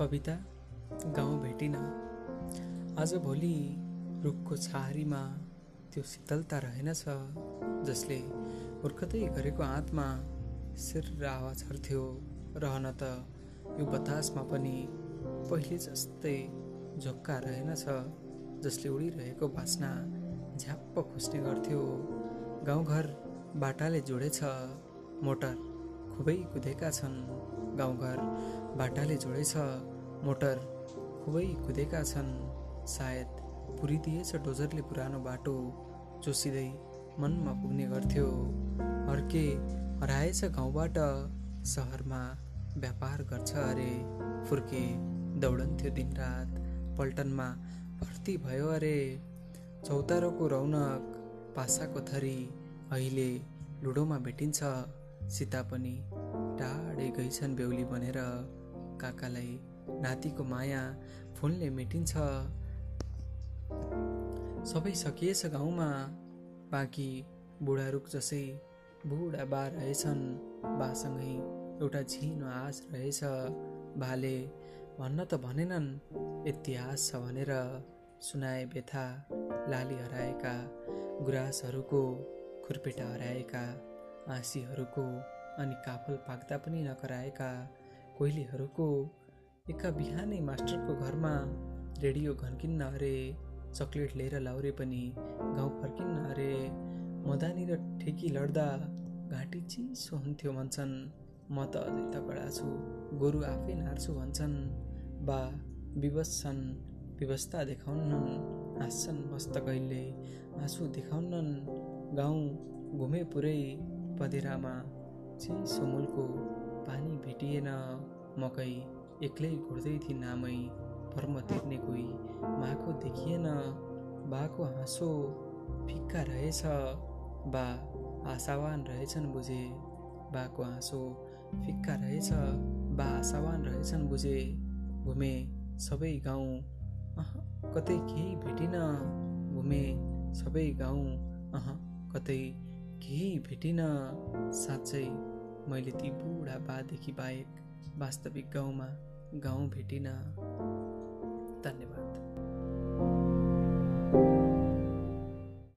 कविता गाउँ भेटिन। आजभोलि रुखको छहारीमा त्यो शीतलता रहेनछ जसले हुर्कदै गरेको हातमा सिर आवाज हर्थ्यो। रहन त यो बतासमा पनि पहिले जस्तै झोक्का रहेनछ जसले उडिरहेको बास्ना झ्याप्प खुस्ने गर्थ्यो। गाउँघर बाटाले जोडेछ मोटर। खुबै कुदेका छन्। गाउँघर बाटाले जोडेछ मोटर खुबै कुदेका छन्। सायद पुरिदिएछ डोजरले पुरानो बाटो जोसिँदै मनमा पुग्ने गर्थ्यो। अर्के हराएछ गाउँबाट सहरमा व्यापार गर्छ अरे। फुर्के दौडन्थ्यो दिनरात पल्टनमा भर्ती भयो अरे। चौतारोको रौनक पासाको थरी अहिले लुडोमा भेटिन्छ। सीता पनि टाढै गइछन् बेहुली भनेर काकालाई नातिको माया फोनले मेटिन्छ। सबै सकिएछ गाउँमा बाँकी बुढा रुख जसै बुढा बा रहेछन् बासँगै एउटा झिनो आश रहेछ। भाले भन्न त भनेनन् इतिहास छ भनेर सुनाए व्यथा लाली हराएका गुराँसहरूको खुर्पेटा हराएका आँसीहरूको अनि काफल पाक्दा पनि नकराएका कोइलीहरूको एका बिहानै मास्टरको घरमा रेडियो घन्किन्न अरे चक्लेट लिएर लाउरे पनि गाउँ फर्किन्न अरे मदानी र ठेकी लड्दा घाँटी चिसो हुन्थ्यो भन्छन्। म त अझै तगडा छु गोरु आफै नार्छु भन्छन्। बा विवश छन् व्यवस्था देखाउनन् हाँस्छन् मस्त कहिले आँसु देखाउनन् गाउँ घुमे पुरै पधेरामा चिसो मूलको पानी भेटिएन। मकै एक्लै घुर्दै थिए नामै भर्म तिर्ने कोही माको देखिएन। बाको हाँसो फिक्का रहेछ बा आशावान रहेछन् बुझे। बाको हाँसो फिक्का रहेछ बा आशावान रहेछन् बुझे। घुमे सबै गाउँ अह कतै केही भेटिन। घुमे सबै गाउँ अह कतै केही भेटिन। साँच्चै मैले ती बुढा बादेखि बाहेक वास्तविक गाउँमा गाउँ भेटिन।